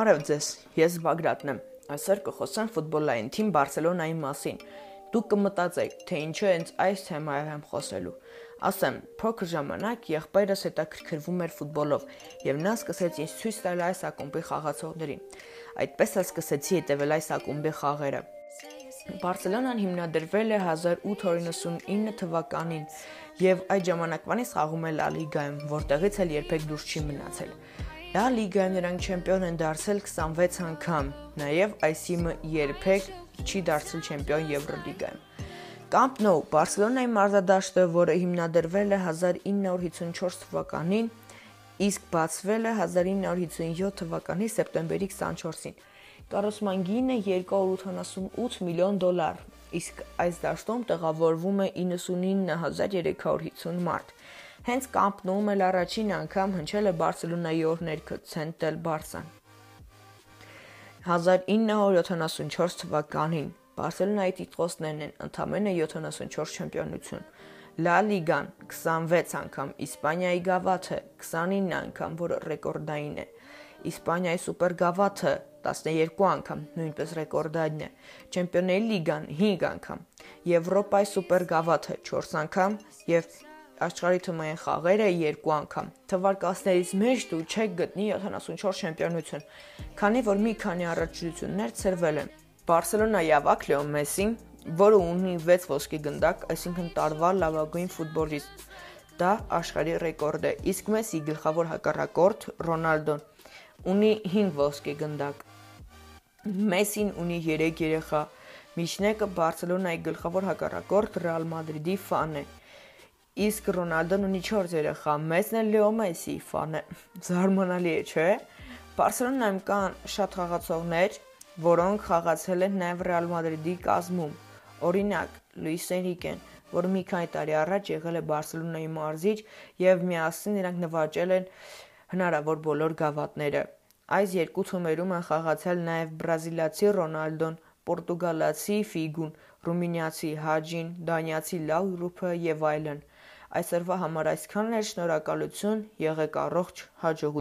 Բարև ձեզ, ես Բագրատն եմ։ Այսօր կխոսեմ ֆուտբոլային թիմ Բարսելոնայի մասին։ Դուք կմտածեք, թե ինչու հենց այս թեմայով եմ խոսելու։ Ասեմ, փոքր ժամանակ եղբայրս հետաքրքրվում էր ֆուտբոլով, եւ նա սկսեց ինձ ցույց տալ այս ակումբի խաղացողներին։ Այդպես էլ սկսեցի հետևել այս ակումբի խաղերը։ Բարսելոնան հիմնադրվել է 1899 թվականին եւ այդ ժամանակվանից խաղում է Լա Լիգայում, որտեղից էլ երբեք դուրս չի մնացել։ Լա Լիգայում նրանք չեմպիոն են դարձել 26 անգամ, նաև այս իմը երբեք չի դարձել չեմպիոն Եվրոլիգայում։ Camp Nou Բարսելոնայի մարզադաշտը, որը հիմնադրվել է 1954 թվականին, իսկ բացվել է 1957 թվականի սեպտեմբերի 24-ին։ Կառուցման գինը 288 միլիոն դոլար, իսկ այս դաշտում տեղավորվում է 99350 մարդ։ Հենց կամպնում էլ առաջին անգամ հնչել է Բարսելոնայի օրներքը Ցենտել Բարսան։ 1974 թվականին Բարսելոնայի տիտղոսներն են ընդամենը 74 չեմպիոնություն։ Լա Լիգան 26 անգամ, Իսպանիայի գավաթը 29 անգամ, որը ռեկորդային է։ Իսպանիայի սուպերգավաթը 12 անգամ, նույնպես ռեկորդային է։ Չեմպիոնների լիգան 5 անգամ, Եվրոպայի սուպերգավաթը 4 անգամ եւ աշխարհի թիմային խաղերը երկու անգամ։ Թվարկածներից մեջ դու չեք գտնի 74 չեմպիոնություն, քանի որ մի քանի առաջություններ ծրվել են։ Բարսելոնայի ավակ Լեո Մեսին, որը ունի 6 ոսկի գնդակ, այսինքն տարվա լավագույն ֆուտբոլիստ, դա աշխարհի ռեկորդ է։ Իսկ Մեսի գլխավոր հակառակորդ Ռոնալդոն ունի 5 ոսկի գնդակ։ Մեսին ունի 3 երեխա։ Միջնեկը Բարսելոնայի գլխավոր հակառակորդ Ռեալ Մադրիդի ֆան է իսկ Ռոնալդոն ունի 4 երեխա, մեծն էլ Լեո Մեսի ֆան է։ Զարմանալի է, չէ՞։ Բարսելոնայում կան շատ խաղացողներ, որոնք խաղացել են նաև Ռեալ Մադրիդի կազմում։ Օրինակ, Լուիս Էնրիկեն, որը մի քանի տարի առաջ եղել է Բարսելոնայի մարզիչ եւ միասին նրանք նվաճել են հնարավոր բոլոր գավաթները։ Այս երկու թիմերում են խաղացել նաև բրազիլացի Ռոնալդոն, պորտուգալացի Ֆիգուն, ռումինիացի Հաջին, դանիացի Լաուրուփը եւ այլն։ Այսօրվա համար այսքանն էր, շնորհակալություն, եղեք առողջ, հաջողություն։